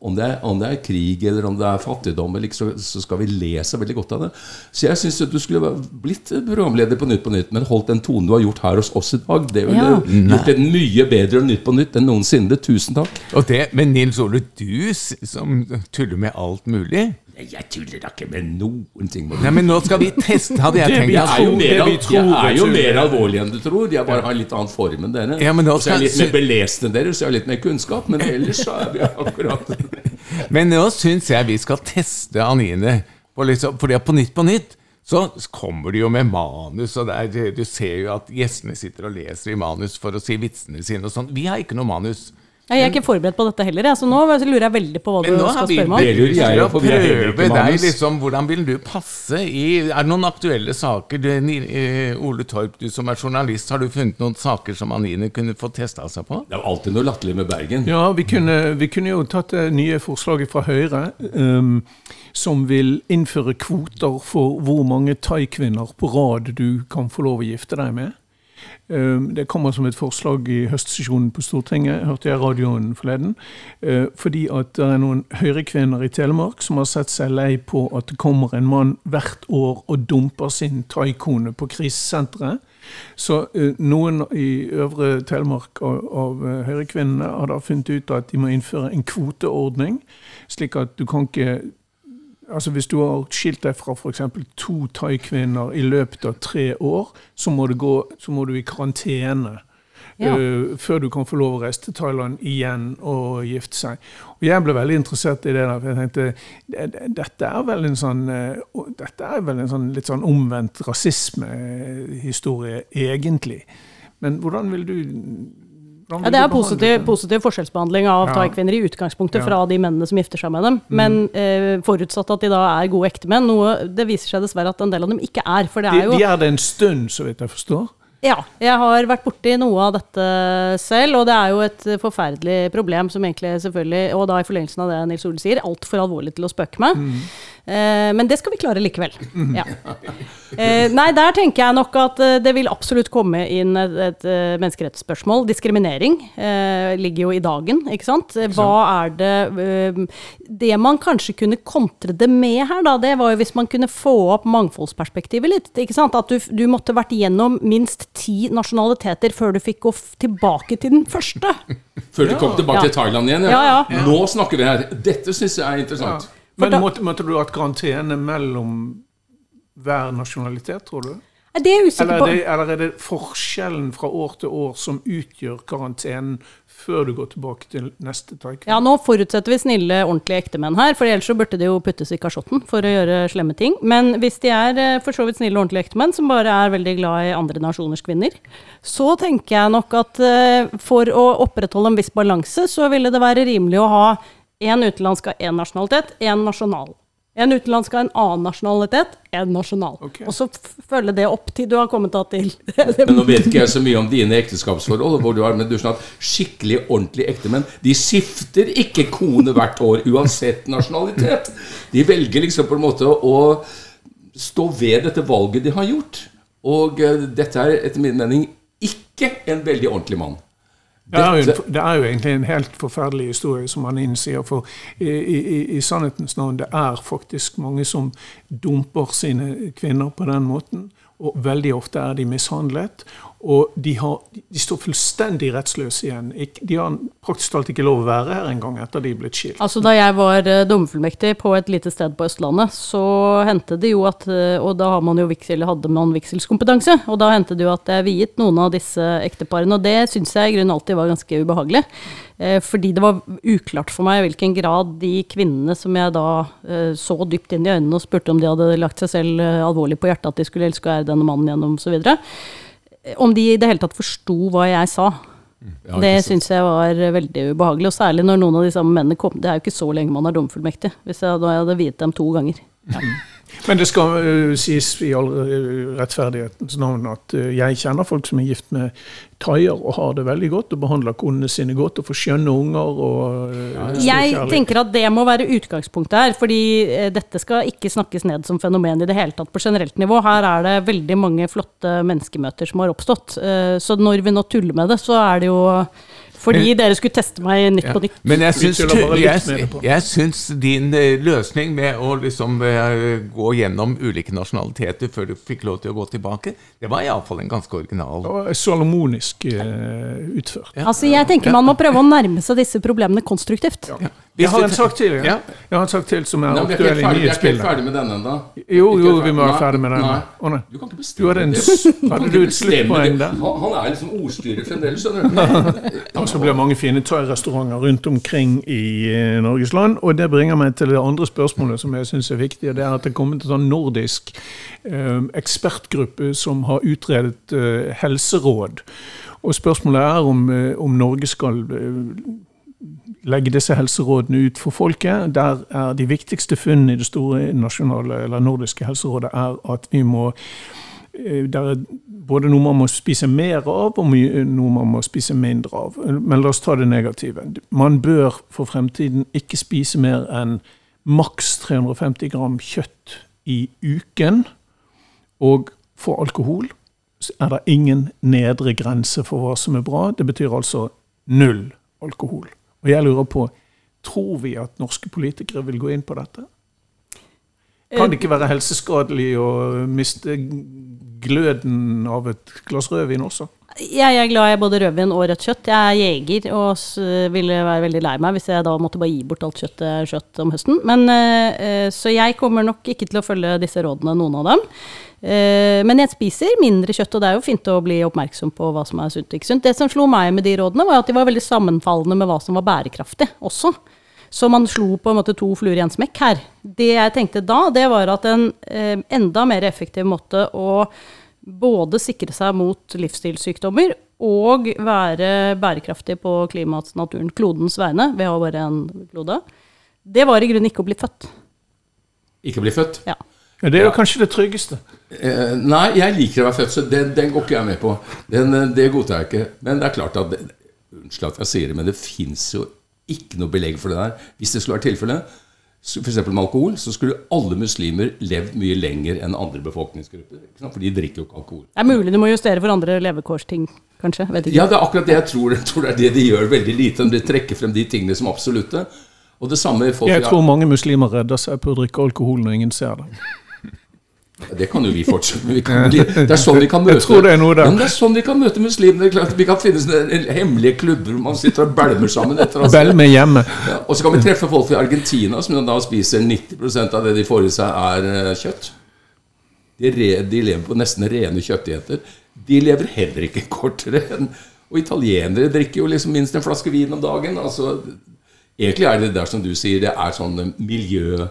om det, er, om det er krig eller om det er fattigdom, eller ikke, så, så skal vi le så veldig godt av det. Så jeg syns du skulle blitt programleder på Nytt på Nytt, men holdt den tonen du har gjort her hos oss i dag. Det ville Ja. gjort det mye bedre Nytt på Nytt enn noensinne. Tusen takk. Og det, men Nils Ole, du som tuller med alt mulig Jeg tuller da ikke med noen ting. Nei, men nå skal vi teste, hadde jeg tenkt. Jeg er jo mer, jeg er jo er mer alvorlig enn du tror. Jeg bare har litt annen form enn dere. Ja, så er jeg litt mer belest enn dere, så jeg har litt mer kunnskap. Men ellers så er vi akkurat Men nå syns jeg vi skal teste Anine. Liksom, fordi på Nytt på Nytt så kommer de jo med manus, og det er, du ser jo at gjestene sitter og leser i manus for å si vitsene sine og sånn. Vi har ikke noe manus. Jeg er ikke forberedt på dette heller, jeg, så nå lurer jeg veldig på hva du skal spørre meg om. Det lurer jeg på, prøve deg, liksom. Hvordan vil du passe i Er det noen aktuelle saker? Du, eh, Ole Torp, du som er journalist, har du funnet noen saker som Anine kunne få testa seg på? Det er alltid noe latterlig med Bergen. Ja, vi kunne, vi kunne jo tatt det nye forslaget fra Høyre, um, som vil innføre kvoter for hvor mange thaikvinner på rad du kan få lov å gifte deg med. Um, det kommer som et forslag i høstsesjonen på Stortinget, hørte jeg radioen forleden. Uh, fordi at det er noen høyrekvinner i Telemark som har sett seg lei på at det kommer en mann hvert år og dumper sin thaikone på krisesenteret. Så eh, noen i Øvre Telemark av, av eh, høyrekvinnene har da funnet ut at de må innføre en kvoteordning, slik at du kan ikke Altså Hvis du har skilt deg fra f.eks. to thaikvinner i løpet av tre år, så må, gå, så må du i karantene Ja. Uh, før du kan få lov å reise til Thailand igjen og gifte seg. Og Jeg ble veldig interessert i det. der, for jeg tenkte det- det- Dette er vel en sånn uh, dette er vel en sånn litt sånn omvendt rasismehistorie, egentlig. Men hvordan vil du Ja, det er positiv, positiv forskjellsbehandling av Ja. thai-kvinner i utgangspunktet Ja. Mm. fra de mennene som gifter seg med dem. Men eh, forutsatt at de da er gode ektemenn, noe det viser seg dessverre at en del av dem ikke er. For det De, er jo de er det en stund, så vidt jeg forstår. Ja, jeg har vært borti noe av dette selv, og det er jo et forferdelig problem som egentlig selvfølgelig, og da i forlengelsen av det Nils Ole sier, altfor alvorlig til å spøke med. Eh, men det skal vi klare likevel. Ja. Eh, nei, der tenker jeg nok at eh, det vil absolutt komme inn et, et eh, menneskerettsspørsmål. Diskriminering eh, ligger jo i dagen, ikke sant. Eh, Hva er det eh, Det man kanskje kunne kontre det med her, da, det var jo hvis man kunne få opp mangfoldsperspektivet litt. ikke sant? At du, du måtte vært gjennom minst ti nasjonaliteter før du fikk gå f tilbake til den første. Før du kom tilbake Ja. til Thailand igjen. Ja, ja. Nå snakker vi her. Dette syns jeg er interessant. Men da- måtte, måtte du hatt karantene mellom hver nasjonalitet, tror du? Nei, Det er usikker Eller på. er, det, eller er det forskjellen fra år til år som utgjør karantenen før du går tilbake til neste taikon? Ja, nå forutsetter vi snille, ordentlige ektemenn her, for ellers så burde de jo puttes i kasjotten for å gjøre slemme ting. Men hvis de er eh, for så vidt snille, ordentlige ektemenn, som bare er veldig glad i andre nasjoners kvinner, så tenker jeg nok at eh, for å opprettholde en viss balanse, så ville det være rimelig å ha én utenlandsk av én nasjonalitet, én nasjonal. En utenlandsk av en annen nasjonalitet, en nasjonal. Okay. Og så følge det opp til du har kommet til Men nå vet ikke jeg så mye om dine ekteskapsforhold, hvor du har, men du skjønner at skikkelig ordentlige ektemenn de skifter ikke kone hvert år, uansett nasjonalitet. De velger liksom på en måte å stå ved dette valget de har gjort. Og eh, dette er etter min mening ikke en veldig ordentlig mann. Det er, jo det er jo egentlig en helt forferdelig historie, som han innsier. For i, i, i- sannhetens navn, det er faktisk mange som dumper sine kvinner på den måten. Og veldig ofte er de mishandlet. Og de, har, de står fullstendig rettsløse igjen. De har praktisk talt ikke lov å være her engang etter de er blitt skilt. Altså Da jeg var eh, dommerfullmektig på et lite sted på Østlandet, så hendte det jo at eh, Og da har man jo viksel, hadde man vigselskompetanse. Og da hendte det jo at jeg viet noen av disse ekteparene, og det syns jeg i grunnen alltid var ganske ubehagelig. Eh, fordi det var uklart for meg i hvilken grad de kvinnene som jeg da så dypt inn i øynene og spurte om de hadde lagt seg selv alvorlig på hjertet at de skulle elske og ære denne mannen gjennom osv., om de i det hele tatt forsto hva jeg sa. Ja, det syns jeg var veldig ubehagelig, og særlig når noen av de samme mennene kom. Det er jo ikke så lenge man er domfullmektig, hvis jeg da hadde viet dem to ganger. Men det skal uh, sies i all øh, rettferdighetens navn at uh, jeg kjenner folk som er gift med thaier og har det veldig godt og behandler konene sine godt og får skjønne unger og stor Jeg tenker at det må være utgangspunktet her, fordi eh, dette skal ikke snakkes ned som fenomen i det hele tatt på generelt nivå. Her er det veldig mange flotte menneskemøter som har oppstått. Eh, Så når vi nå tuller med det, så er det jo fordi dere skulle teste meg Nytt på nytt. Men jeg syns, jeg, jeg syns din eh, løsning med å liksom eh, gå gjennom ulike nasjonaliteter før du fikk lov til å gå tilbake, det var iallfall en ganske original Og salomonisk uh, utført. Altså, jeg tenker man må prøve å nærme seg disse problemene konstruktivt. Jeg har en sak til. Ja. Ja. Jeg har en sak til som er Nei, men aktuell i ferdig, vi er ikke ferdig med denne ennå. Jo, jo, vi må være ferdig med den. Å, nei. Du kan ikke Du bestemme hadde, en, det. s- kan hadde ikke du et bestemme sluttpoeng det. der? Han, han er liksom ordstyrer fremdeles, skjønner du. Så blir det mange fine thai-restauranter rundt omkring i eh, Norges land. Og det bringer meg til det andre spørsmålet som jeg syns er viktig. og Det er at det er kommet en sånn nordisk eh, ekspertgruppe som har utredet eh, helseråd. Og spørsmålet er om, eh, om Norge skal eh, legge disse helserådene ut for folket. Der er De viktigste funnene i det store nasjonale eller nordiske helserådet er at vi må det er både noe man må spise mer av, og noe man må spise mindre av. Men la oss ta det negative. Man bør for fremtiden ikke spise mer enn maks 350 gram kjøtt i uken. Og for alkohol er det ingen nedre grense for hva som er bra. Det betyr altså null alkohol. Og jeg lurer på, tror vi at norske politikere vil gå inn på dette? Kan det ikke være helseskadelig å miste gløden av et glass rødvin også? Jeg er glad i både rødvin og rødt kjøtt. Jeg er jeger og ville være veldig lei meg hvis jeg da måtte bare gi bort alt kjøttet skjøt om høsten. Men, eh, eh, så jeg kommer nok ikke til å følge disse rådene, noen av dem. Eh, Men jeg spiser mindre kjøtt, og det er jo fint å bli oppmerksom på hva som er sunt og ikke sunt. Det som slo meg med de rådene, var at de var veldig sammenfallende med hva som var bærekraftig også. Så man slo på en måte to fluer i en smekk her. Det jeg tenkte da, det var at en eh, enda mer effektiv måte å både sikre seg mot livsstilssykdommer og være bærekraftig på klimaets, naturen, klodens vegne, vi har bare en klode, det var i grunnen ikke å bli født. Ikke bli født. Ja. Ja, det er jo kanskje det tryggeste. Eh, nei, jeg liker å være født, så den, den går ikke jeg med på. Den, eh, det godtar jeg ikke. Men det er klart at det, Unnskyld at jeg sier det, men det fins jo ikke noe belegg for det der. Hvis det skulle vært tilfellet, f.eks. med alkohol, så skulle alle muslimer levd mye lenger enn andre befolkningsgrupper. Ikke sant? For de drikker jo ikke alkohol. Det er mulig du må justere for andre levekårsting, kanskje. Vet ikke. Ja, det er akkurat det jeg tror. Jeg tror det er det de gjør veldig lite. De trekker frem de tingene som absolutte. Og det samme folk Jeg tror mange muslimer redder seg på å drikke alkohol når ingen ser det. Det kan jo vi fortsette med. Vi det er sånn vi kan møte Jeg tror det er noe der. Men det er sånn vi kan møte muslimene. Vi kan finne sånne hemmelige klubber hvor man sitter og bælmer sammen. Etter oss. Belmer hjemme. ja, og så kan vi treffe folk fra Argentina som da spiser 90% av det de får i seg, er eh, kjøtt. De, re, de lever på nesten rene kjøttdietter. De lever heller ikke kortere enn Og italienere drikker jo liksom minst en flaske vin om dagen. altså Egentlig er det der som du sier, det er sånn miljø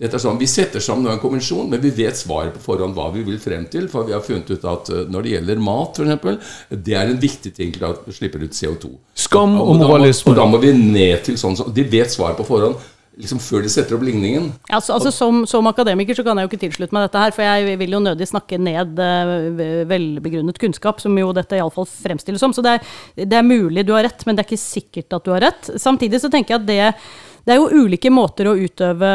sånn, Vi setter sammen en konvensjon, men vi vet svaret på forhånd hva vi vil frem til. For vi har funnet ut at eh, når det gjelder mat, f.eks., det er en viktig ting til at vi slipper ut CO2. Skam og og moralisme. Og da må vi ned til sånn som De vet svaret på forhånd liksom før de setter opp ligningen. Altså, altså som, som akademiker så kan jeg jo ikke tilslutte meg dette her, for jeg vil jo nødig snakke ned eh, velbegrunnet kunnskap, som jo dette iallfall fremstilles som. Så det er, det er mulig du har rett, men det er ikke sikkert at du har rett. Samtidig så tenker jeg at det det er jo ulike måter å utøve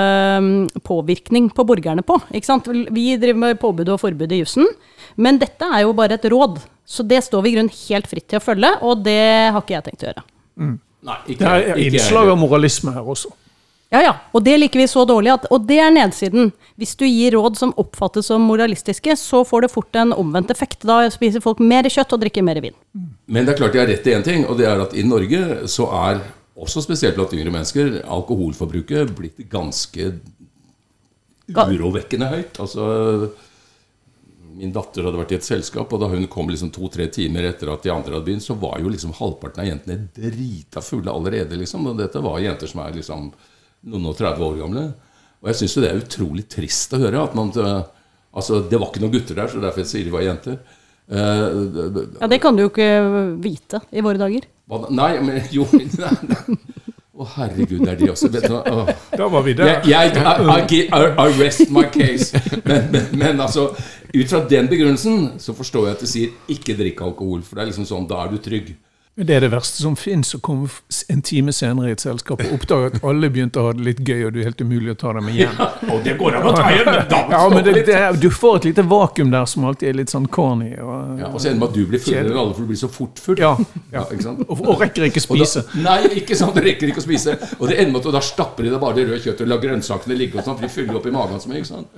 mm, påvirkning på borgerne på. Ikke sant? Vi driver med påbud og forbud i jussen, men dette er jo bare et råd. Så det står vi i grunnen helt fritt til å følge, og det har ikke jeg tenkt å gjøre. Nei, ikke, Det er innslag av moralisme her også. Ja, ja. Og det liker vi så dårlig. At, og det er nedsiden. Hvis du gir råd som oppfattes som moralistiske, så får det fort en omvendt effekt. Da spiser folk mer kjøtt og drikker mer vin. Men det er klart jeg har rett i én ting, og det er at i Norge så er, også spesielt blant yngre mennesker, alkoholforbruket blitt ganske urovekkende høyt. Altså Min datter hadde vært i et selskap, og da hun kom liksom to-tre timer etter at de andre hadde begynt, så var jo liksom halvparten av jentene drita fulle allerede, liksom. Og dette var jenter som er liksom noen og 30 år gamle. Og jeg syns jo det er utrolig trist å høre. at man Altså, det var ikke noen gutter der, så derfor jeg sier de var jenter. Eh, Ja, Det kan du jo ikke vite i våre dager. Nei, men jo nei, nei. Å, herregud, det er de også. Hva? Da var vi der. Jeg, jeg I, I rest my case. Men, men, men altså, ut fra den begrunnelsen så forstår jeg at de sier 'ikke drikk alkohol'. For det er liksom sånn, da er du trygg. Det er det verste som fins, å komme en time senere i et selskap og oppdage at alle begynte å ha det litt gøy, og du er helt umulig å ta dem igjen. Og det går an å ta igjen, men Ja, men det, det, er- Du får et lite vakuum der som alltid er litt sånn corny. Og, ja, Og så ender det med at du blir fullere enn alle, for du blir så fort full. Ja, ja. og, og rekker ikke spise. da, nei, ikke sant, du rekker ikke å spise. Og det ender med at da stapper de deg bare det røde kjøttet og lar grønnsakene ligge, og sånn, for de fyller opp i magen som ikke sant?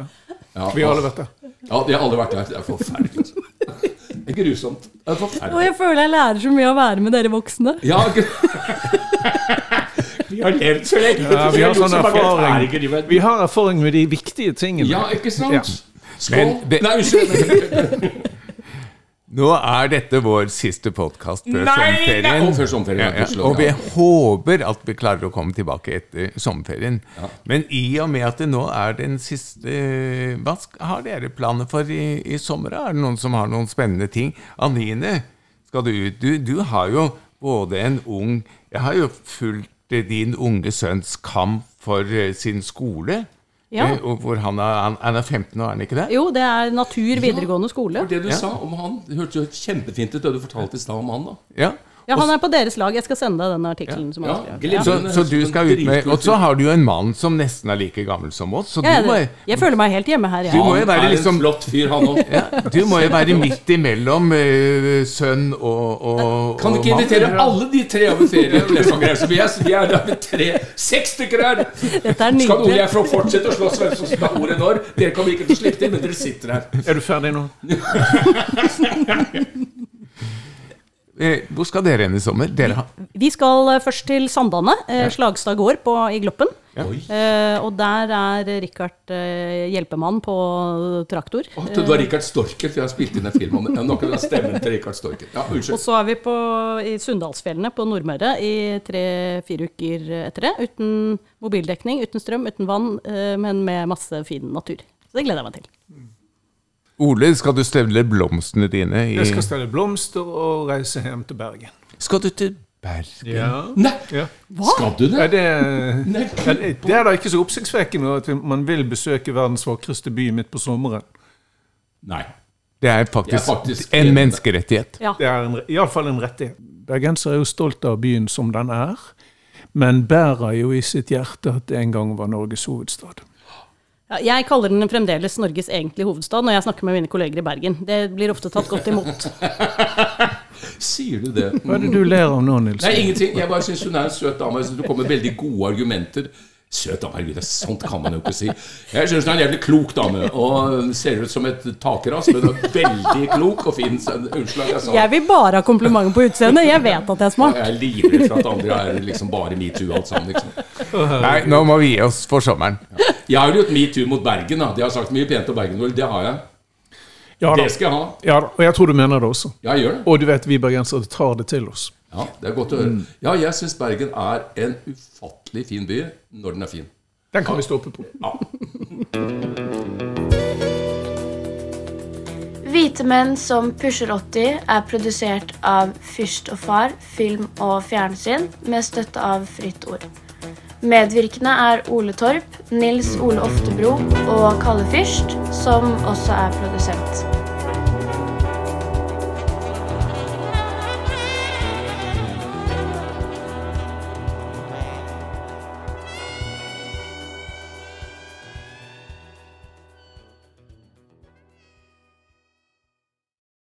Ja, Vi har alle vært der. Ja, de har alle vært der. Det er forferdelig. Det grusomt. Og jeg føler jeg lærer så mye av å være med dere voksne. Ja, Vi har levd så lenge. Ja, vi har sånn erfaring. erfaring. Vi har erfaring med de viktige tingene. Ja, ikke sant? Ja. Skål. Men Nei, unnskyld. Nå er dette vår siste podkast før Nei, sommerferien. nei, og før sommerferien, Ja, ja, ja. Og vi håper at vi klarer å komme tilbake etter sommerferien. Men i og med at det nå er den siste Hva har dere planer for i, i sommer? Er det noen som har noen spennende ting? Anine, skal du ut? Du, du har jo både en ung Jeg har jo fulgt eh, din unge sønns kamp for eh, sin skole. Ja. eh, hvor han er, han, han er 15 år, er han ikke det? Jo, det er Natur videregående skole. For det du Ja. sa om han, det hørtes jo kjempefint ut, det du fortalte i stad om han. da. Ja. Ja, Han er på deres lag. Jeg skal sende deg den artikkelen som han Ja, har Så, så du skal ut med Og så har du jo en mann som nesten er like gammel som oss, så Ja, du må, jeg, føler meg helt hjemme her. Du Jeg. må jo Han være er liksom- en flott fyr, han òg. ja, du må jo være midt imellom uh, sønn og, og Kan du ikke mann. invitere alle de tre over ferie? vi er, vi er der med tre, seks stykker her! Dette er Skal Ole og jeg få fortsette å slåss hvem som skal ha ordet når? Dere kommer ikke til å slippe til, men dere sitter her. Er du ferdig nå? Eh, Hvor skal dere hen i sommer? Dere har, Vi skal eh, først til Sandane, eh, Slagstad gård på, i Gloppen. Ja. Uh, og der er Richard uh, hjelpemann på traktor. Oh, det var Rikard Storket, for jeg har spilt inn en film om det. Ha stemmen til Rikard Storket. Ja, Og så er vi på, i Sunndalsfjellene på Nordmøre i tre-fire uker etter det. Uten mobildekning, uten strøm, uten vann, uh, men med masse fin natur. Så det gleder jeg meg til. Ole, skal du stelle blomstene dine i Jeg skal stelle blomster og reise hjem til Bergen. Skal du til Bergen? Ja. Nei, ja. skal du Ja, det? det, Nei, det det er da ikke så oppsiktsvekkende at man vil besøke verdens vakreste by midt på sommeren. Nei. Det er faktisk, Det er faktisk en menneskerettighet. Ja. Det er en, iallfall en rettighet. Bergensere er jo stolt av byen som den er, men bærer jo i sitt hjerte at det en gang var Norges hovedstad. Ja, jeg kaller den fremdeles Norges egentlige hovedstad når jeg snakker med mine kolleger i Bergen. Det blir ofte tatt godt imot. Sier du det? Hva er det du ler av nå, Nils? Nei, ingenting. Jeg bare syns hun er en søt dame. Jeg synes Du kommer med veldig gode argumenter. Søt dame, herregud, det er sånt kan man jo ikke si. Jeg syns hun er en jævlig klok dame, og ser ut som et takras, men hun er veldig klok og fin. Unnskyld at jeg sa. Jeg vil bare ha komplimenter på utseendet. Jeg vet at jeg er smart. Jeg er livredd for at andre er liksom bare metoo alt sammen. liksom. Nei, nå må vi gi oss for sommeren. Jeg har jo gjort metoo mot Bergen. da. De har sagt mye pent om Bergen. Vel, Det har jeg. Ja. Det skal jeg ha. ja da, og jeg tror du mener det også. Ja, jeg gjør det. Og du vet, vi bergensere tar det til oss. Ja, Det er godt å høre. Ja, jeg syns Bergen er en ufattelig fin by når den er fin. Den kan vi stå oppe på. Ja. Hvite menn som pusher 80 er produsert av Fyrst og Far film og fjernsyn med støtte av Fritt Ord. Medvirkende er Ole Torp, Nils Ole Oftebro og Kalle Fyrst, som også er produsent.